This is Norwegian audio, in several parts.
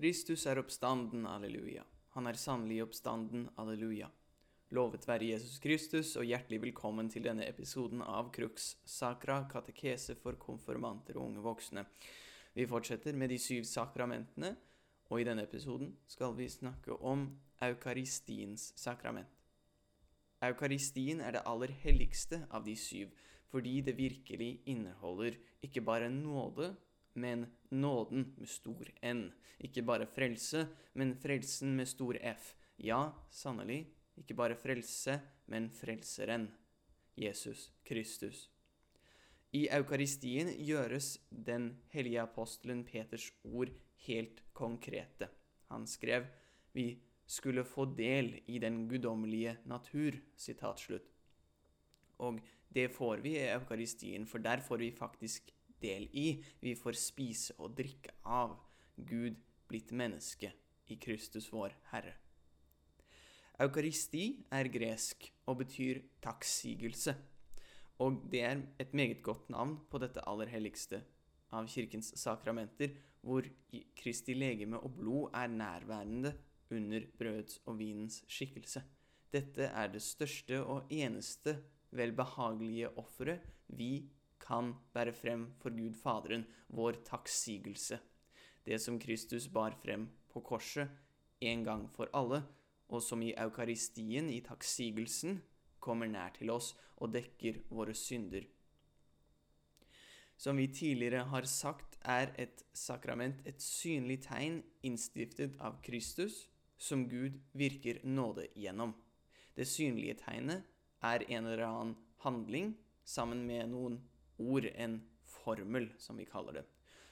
Kristus er oppstanden, alleluja. Han er sannelig oppstanden, alleluja. Lovet være Jesus Kristus, og hjertelig velkommen til denne episoden av Crux Sacra, katekese for konfirmanter og unge voksne. Vi fortsetter med de syv sakramentene, og i denne episoden skal vi snakke om eukaristiens sakrament. Eukaristien er det aller helligste av de syv, fordi det virkelig inneholder ikke bare nåde, men nåden med stor N. Ikke bare frelse, men frelsen med stor F. Ja, sannelig, ikke bare frelse, men frelseren. Jesus Kristus. I eukaristien gjøres den hellige apostelen Peters ord helt konkrete. Han skrev vi skulle få del i den guddommelige natur. Og det får vi i eukaristien, for der får vi faktisk del i. Vi får spise og drikke av Gud blitt menneske i Kristus vår Herre. Eukaristi er gresk og betyr takksigelse. Og det er et meget godt navn på dette aller helligste av kirkens sakramenter, hvor Kristi legeme og blod er nærværende under brødets og vinens skikkelse. Dette er det største og eneste velbehagelige offeret vi kan bære frem for Gud Faderen, vår takksigelse. Det som Kristus bar frem på korset en gang for alle, og som i eukaristien, i takksigelsen, kommer nær til oss og dekker våre synder. Som vi tidligere har sagt, er et sakrament et synlig tegn innstiftet av Kristus, som Gud virker nåde gjennom. Det synlige tegnet er en eller annen handling sammen med noen ord, en formel, som vi kaller det.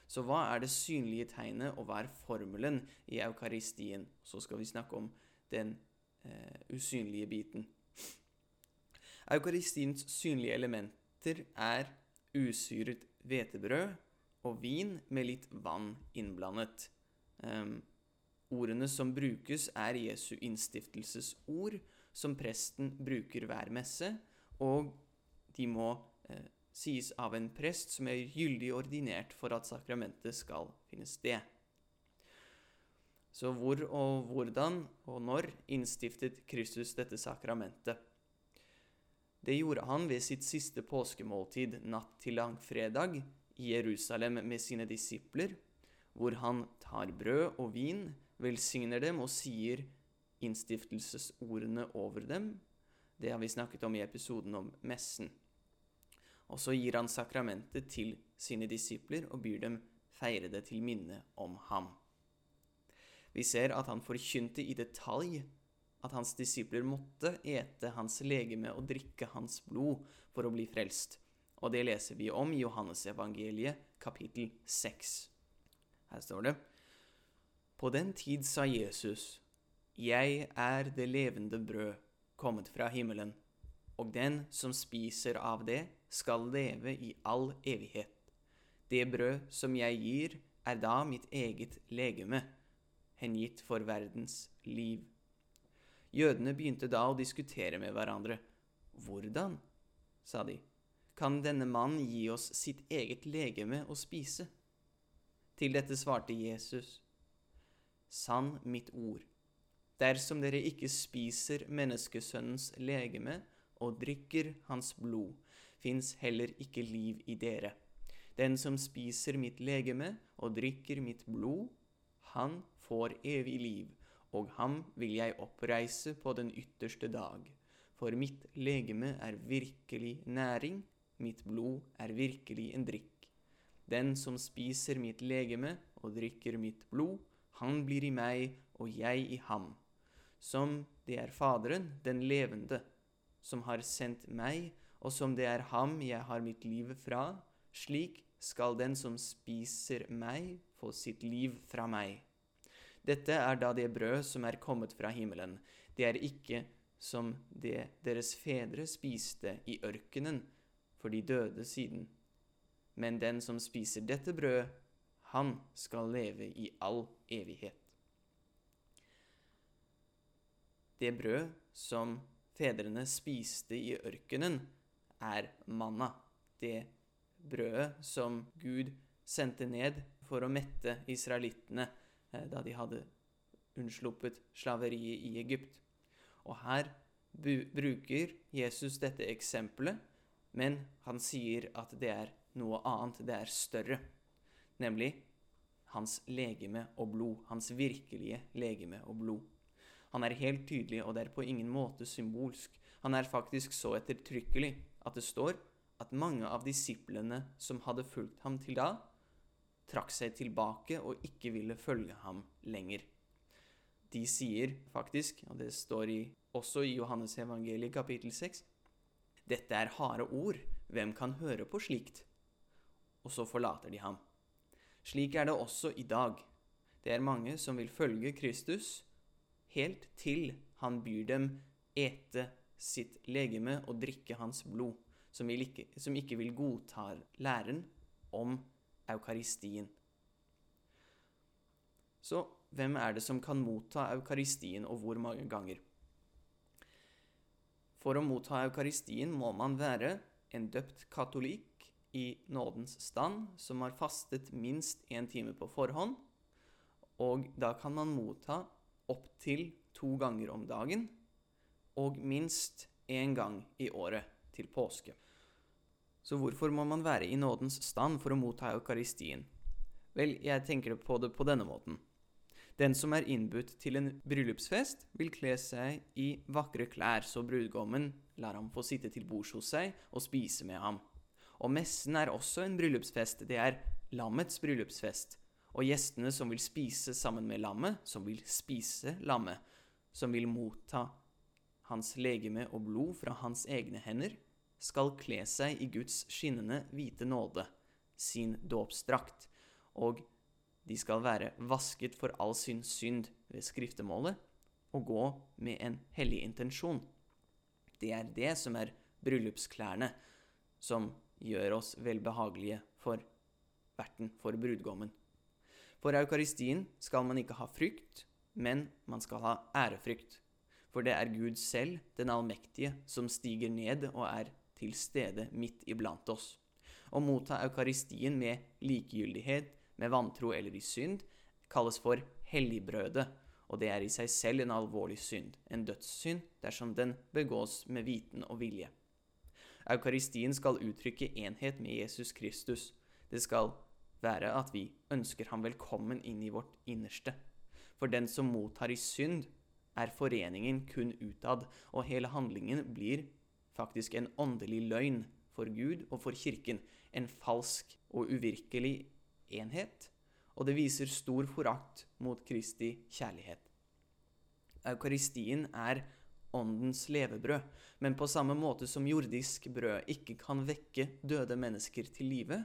Så hva er det synlige tegnet, og hva er formelen i eukaristien? Så skal vi snakke om den eh, usynlige biten. Eukaristiens synlige elementer er usyret hvetebrød og vin med litt vann innblandet. Um, ordene som brukes, er Jesu innstiftelsesord, som presten bruker hver messe, og de må eh, sies av en prest som er gyldig ordinert for at sakramentet skal finne sted. Så hvor og hvordan og når innstiftet Kristus dette sakramentet? Det gjorde han ved sitt siste påskemåltid natt til langfredag i Jerusalem med sine disipler, hvor han tar brød og vin, velsigner dem og sier innstiftelsesordene over dem. Det har vi snakket om i episoden om messen. Og så gir han sakramentet til sine disipler og byr dem feire det til minne om ham. Vi ser at han forkynte i detalj at hans disipler måtte ete hans legeme og drikke hans blod for å bli frelst. Og det leser vi om i Johannesevangeliet kapittel 6. Her står det På den tid sa Jesus, Jeg er det levende brød, kommet fra himmelen, og den som spiser av det, skal leve i all evighet. Det brød som jeg gir, er da mitt eget legeme, hengitt for verdens liv. Jødene begynte da å diskutere med hverandre. Hvordan, sa de, kan denne mannen gi oss sitt eget legeme å spise? Til dette svarte Jesus, sann mitt ord, dersom dere ikke spiser menneskesønnens legeme og drikker hans blod, fins heller ikke liv i dere. Den som spiser mitt legeme og drikker mitt blod, han får evig liv, og ham vil jeg oppreise på den ytterste dag. For mitt legeme er virkelig næring, mitt blod er virkelig en drikk. Den som spiser mitt legeme og drikker mitt blod, han blir i meg og jeg i ham. Som det er Faderen, den levende, som har sendt meg, og som det er ham jeg har mitt liv fra, slik skal den som spiser meg, få sitt liv fra meg. Dette er da det brød som er kommet fra himmelen. Det er ikke som det deres fedre spiste i ørkenen, for de døde siden. Men den som spiser dette brød, han skal leve i all evighet. Det brød som fedrene spiste i ørkenen, er manna, det brødet som Gud sendte ned for å mette israelittene eh, da de hadde unnsluppet slaveriet i Egypt. Og her bruker Jesus dette eksempelet, men han sier at det er noe annet, det er større, nemlig hans legeme og blod, hans virkelige legeme og blod. Han er helt tydelig, og det er på ingen måte symbolsk. Han er faktisk så ettertrykkelig at det står at mange av disiplene som hadde fulgt ham til da, trakk seg tilbake og ikke ville følge ham lenger. De sier faktisk, og det står i, også i Johannes evangeliet kapittel 6, dette er harde ord, hvem kan høre på slikt? Og så forlater de ham. Slik er det også i dag. Det er mange som vil følge Kristus helt til han byr dem ete sitt legeme og drikke hans blod som, ikke, som ikke vil godta læren om eukaristien. Så hvem er det som kan motta eukaristien, og hvor mange ganger? For å motta eukaristien må man være en døpt katolikk i nådens stand som har fastet minst én time på forhånd, og da kan man motta opptil to ganger om dagen og minst én gang i året til påske. Så hvorfor må man være i nådens stand for å motta eukaristien? Vel, jeg tenker på det på denne måten. Den som er innbudt til en bryllupsfest, vil kle seg i vakre klær, så brudgommen lar ham få sitte til bords hos seg og spise med ham. Og messen er også en bryllupsfest. Det er lammets bryllupsfest. Og gjestene som vil spise sammen med lammet, som vil spise lammet, som vil motta hans legeme og blod fra hans egne hender, skal kle seg i Guds skinnende hvite nåde, sin dåpsdrakt, og de skal være vasket for all sin synd ved skriftemålet og gå med en hellig intensjon. Det er det som er bryllupsklærne, som gjør oss velbehagelige for verten, for brudgommen. For eukaristien skal man ikke ha frykt, men man skal ha ærefrykt. For det er Gud selv, den allmektige, som stiger ned og er til stede midt iblant oss. Å motta eukaristien med likegyldighet, med vantro eller i synd, kalles for helligbrødet, og det er i seg selv en alvorlig synd, en dødssynd, dersom den begås med viten og vilje. Eukaristien skal uttrykke enhet med Jesus Kristus. Det skal være at vi ønsker ham velkommen inn i vårt innerste. For den som mottar i synd, er foreningen kun utad, og hele handlingen blir faktisk en åndelig løgn for Gud og for Kirken. En falsk og uvirkelig enhet. Og det viser stor forakt mot Kristi kjærlighet. Eukaristien er åndens levebrød, men på samme måte som jordisk brød ikke kan vekke døde mennesker til live,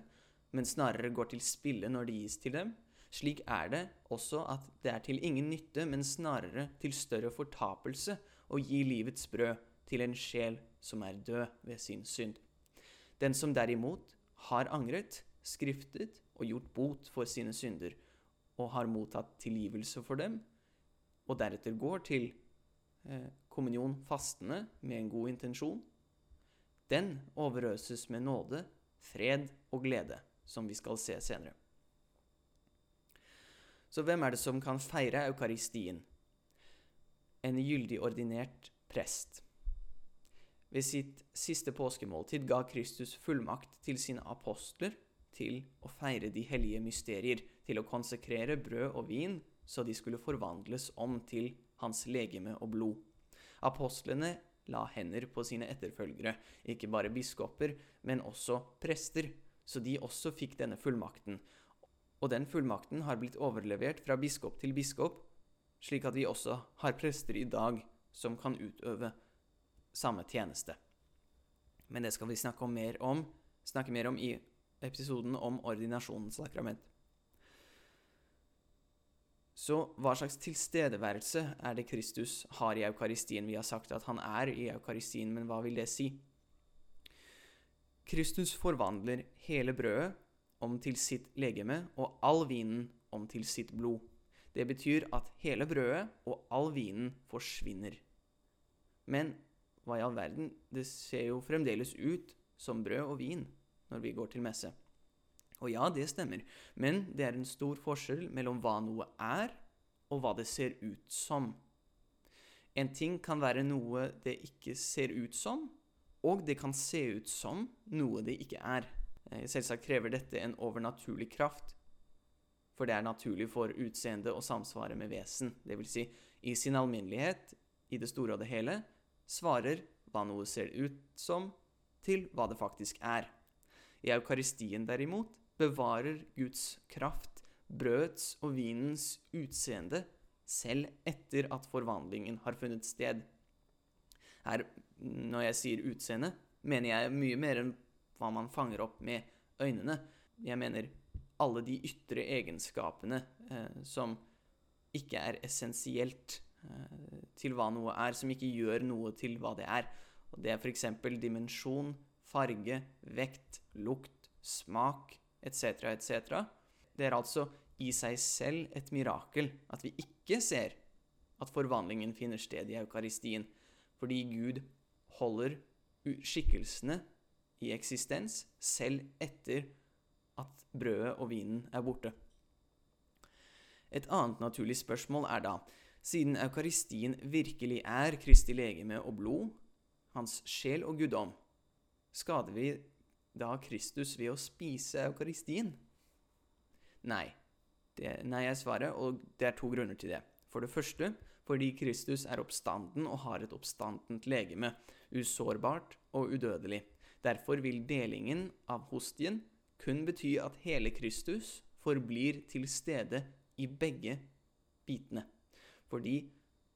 men snarere går til spille når det gis til dem, slik er det også at det er til ingen nytte, men snarere til større fortapelse å gi livets brød til en sjel som er død ved sin synd. Den som derimot har angret, skriftet og gjort bot for sine synder, og har mottatt tilgivelse for dem, og deretter går til eh, kommunion fastende med en god intensjon, den overøses med nåde, fred og glede, som vi skal se senere. Så hvem er det som kan feire eukaristien? En gyldig ordinert prest. Ved sitt siste påskemåltid ga Kristus fullmakt til sine apostler til å feire de hellige mysterier, til å konsekrere brød og vin, så de skulle forvandles om til hans legeme og blod. Apostlene la hender på sine etterfølgere, ikke bare biskoper, men også prester, så de også fikk denne fullmakten. Og den fullmakten har blitt overlevert fra biskop til biskop, slik at vi også har prester i dag som kan utøve samme tjeneste. Men det skal vi snakke, mer, om, snakke mer om i episoden om ordinasjonens sakrament. Så hva slags tilstedeværelse er det Kristus har i eukaristien? Vi har sagt at han er i eukaristien, men hva vil det si? Kristus forvandler hele brødet om til sitt legeme og all vinen om til sitt blod. Det betyr at hele brødet og all vinen forsvinner. Men hva i all verden? Det ser jo fremdeles ut som brød og vin når vi går til messe. Og ja, det stemmer, men det er en stor forskjell mellom hva noe er, og hva det ser ut som. En ting kan være noe det ikke ser ut som, og det kan se ut som noe det ikke er. Eh, selvsagt krever dette en overnaturlig kraft, for det er naturlig for utseendet å samsvare med vesen, dvs. Si, i sin alminnelighet, i det store og det hele, svarer hva noe ser ut som, til hva det faktisk er. I eukaristien derimot bevarer Guds kraft brøds og vinens utseende selv etter at forvandlingen har funnet sted. Her, når jeg sier utseende, mener jeg mye mer enn hva man fanger opp med øynene. Jeg mener alle de ytre egenskapene eh, som ikke er essensielt eh, til hva noe er, som ikke gjør noe til hva det er. Og det er f.eks. dimensjon, farge, vekt, lukt, smak etc., etc. Det er altså i seg selv et mirakel at vi ikke ser at forvandlingen finner sted i eukaristien, fordi Gud holder skikkelsene i eksistens selv etter at brødet og vinen er borte. Et annet naturlig spørsmål er da, siden eukaristien virkelig er Kristi legeme og blod, hans sjel og guddom, skader vi da Kristus ved å spise eukaristien? Nei. Det, nei er svaret, og det er to grunner til det. For det første fordi Kristus er oppstanden og har et oppstandent legeme, usårbart og udødelig. Derfor vil delingen av hostien kun bety at hele Kristus forblir til stede i begge bitene. Fordi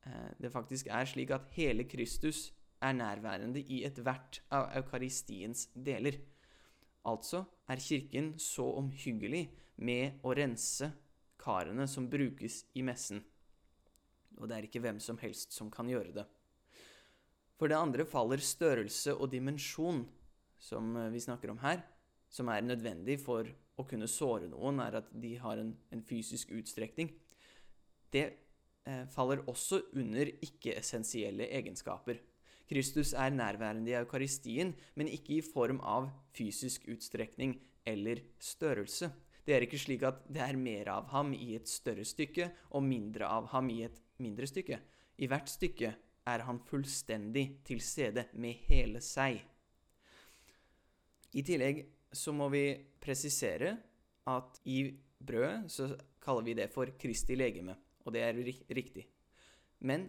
eh, det faktisk er slik at hele Kristus er nærværende i ethvert av eukaristiens deler. Altså er Kirken så omhyggelig med å rense karene som brukes i messen. Og det er ikke hvem som helst som kan gjøre det. For det andre faller størrelse og dimensjon, som eh, vi snakker om her, som er nødvendig for å kunne såre noen, er at de har en, en fysisk utstrekning. Det eh, faller også under ikke-essensielle egenskaper. Kristus er nærværende i eukaristien, men ikke i form av fysisk utstrekning eller størrelse. Det er ikke slik at det er mer av ham i et større stykke og mindre av ham i et mindre stykke. I hvert stykke er han fullstendig til stede med hele seg. I tillegg så må vi presisere at i brødet så kaller vi det for Kristi legeme, og det er riktig. Men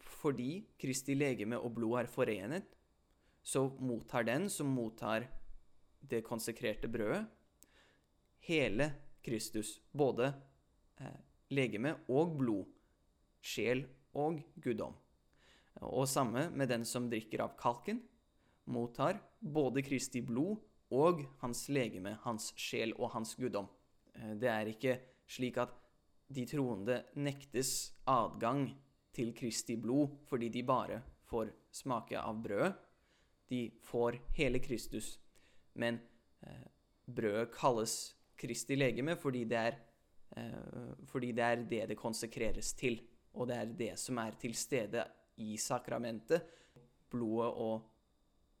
fordi Kristi legeme og blod er forenet, så mottar den som mottar det konsekrerte brødet, hele Kristus, både eh, legeme og blod, sjel og guddom. Og samme med den som drikker av kalken, mottar både Kristi blod og hans legeme, hans sjel og hans guddom. Eh, det er ikke slik at de troende nektes adgang til Kristi blod fordi de bare får smake av brødet. De får hele Kristus. Men eh, brødet kalles Kristi legeme fordi det, er, eh, fordi det er det det konsekreres til. Og det er det som er til stede i sakramentet. Blodet og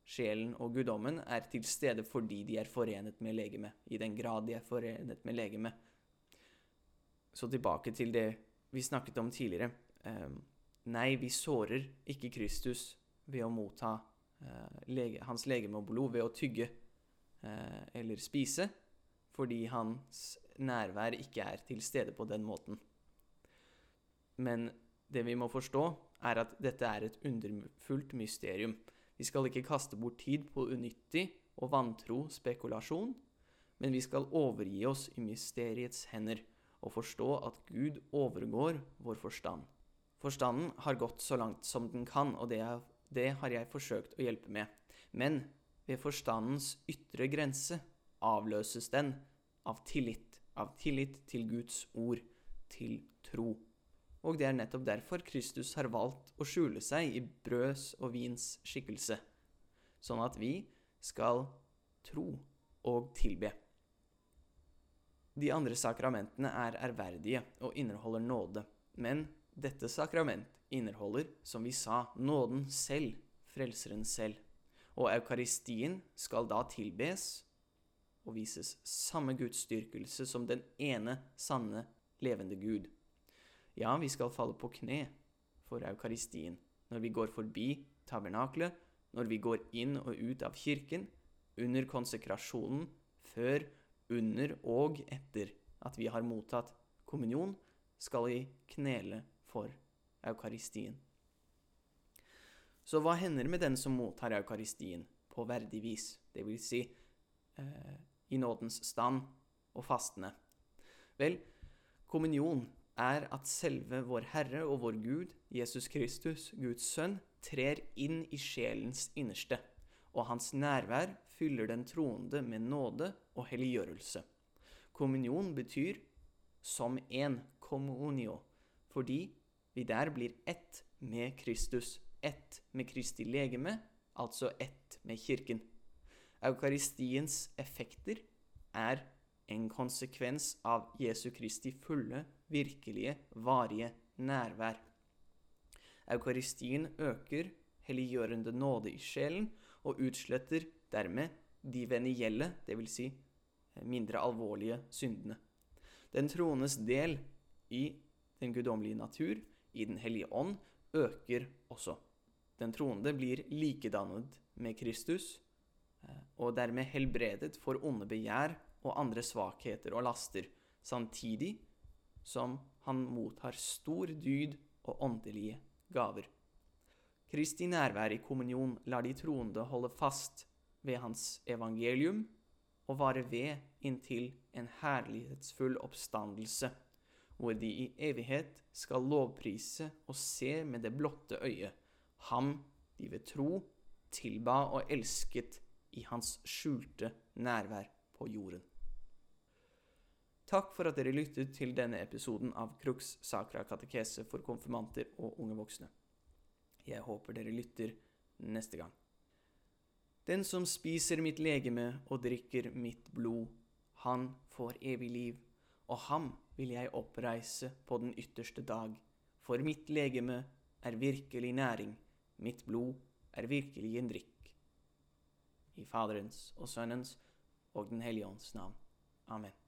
sjelen og guddommen er til stede fordi de er forenet med legeme. I den grad de er forenet med legeme. Så tilbake til det vi snakket om tidligere. Ehm, nei, vi sårer ikke Kristus ved å motta eh, hans legeme og blod, ved å tygge eh, eller spise, fordi hans nærvær ikke er til stede på den måten. Men det vi må forstå, er at dette er et underfullt mysterium. Vi skal ikke kaste bort tid på unyttig og vantro spekulasjon, men vi skal overgi oss i mysteriets hender og forstå at Gud overgår vår forstand. Forstanden har gått så langt som den kan, og det, det har jeg forsøkt å hjelpe med. Men ved forstandens ytre grense avløses den av tillit, av tillit til Guds ord, til tro. Og det er nettopp derfor Kristus har valgt å skjule seg i brøds og vins skikkelse, sånn at vi skal tro og tilbe. De andre sakramentene er ærverdige og inneholder nåde, men dette sakrament inneholder, som vi sa, nåden selv, Frelseren selv. Og eukaristien skal da tilbes, og vises samme gudsdyrkelse som den ene sanne, levende Gud. Ja, vi skal falle på kne for eukaristien når vi går forbi tabernaklet, når vi går inn og ut av kirken, under konsekrasjonen, før, under og etter at vi har mottatt kommunion, skal vi knele for eukaristien. Så hva hender med den som mottar eukaristien på verdig vis, dvs. Si, eh, i nådens stand og fastende? Vel, kommunion er at selve vår Herre og vår Gud, Jesus Kristus, Guds sønn, trer inn i sjelens innerste, og hans nærvær fyller den troende med nåde og helliggjørelse. Kommunion betyr som en communio, fordi vi der blir ett med Kristus, ett med Kristi legeme, altså ett med Kirken. Eukaristiens effekter er en konsekvens av Jesu Kristi fulle, virkelige, varige nærvær. Eukaristien øker helliggjørende nåde i sjelen og utsletter dermed de venielle, dvs. Si mindre alvorlige syndene. Den troendes del i den guddommelige natur, i Den hellige ånd, øker også. Den troende blir likedannet med Kristus, eh, og dermed helbredet for onde begjær og andre svakheter og laster, samtidig som han mottar stor dyd og åndelige gaver. Kristi nærvær i kommunion lar de troende holde fast ved hans evangelium og vare ved inntil en herlighetsfull oppstandelse, hvor de i evighet skal lovprise og se med det blotte øyet ham de ved tro tilba og elsket i hans skjulte nærvær på jorden. Takk for at dere lyttet til denne episoden av Crux Sacra katekese for konfirmanter og unge voksne. Jeg håper dere lytter neste gang. Den som spiser mitt legeme og drikker mitt blod, han får evig liv, og ham vil jeg oppreise på den ytterste dag. For mitt legeme er virkelig næring, mitt blod er virkelig en drikk. I Faderens og Sønnens og Den hellige ånds navn. Amen.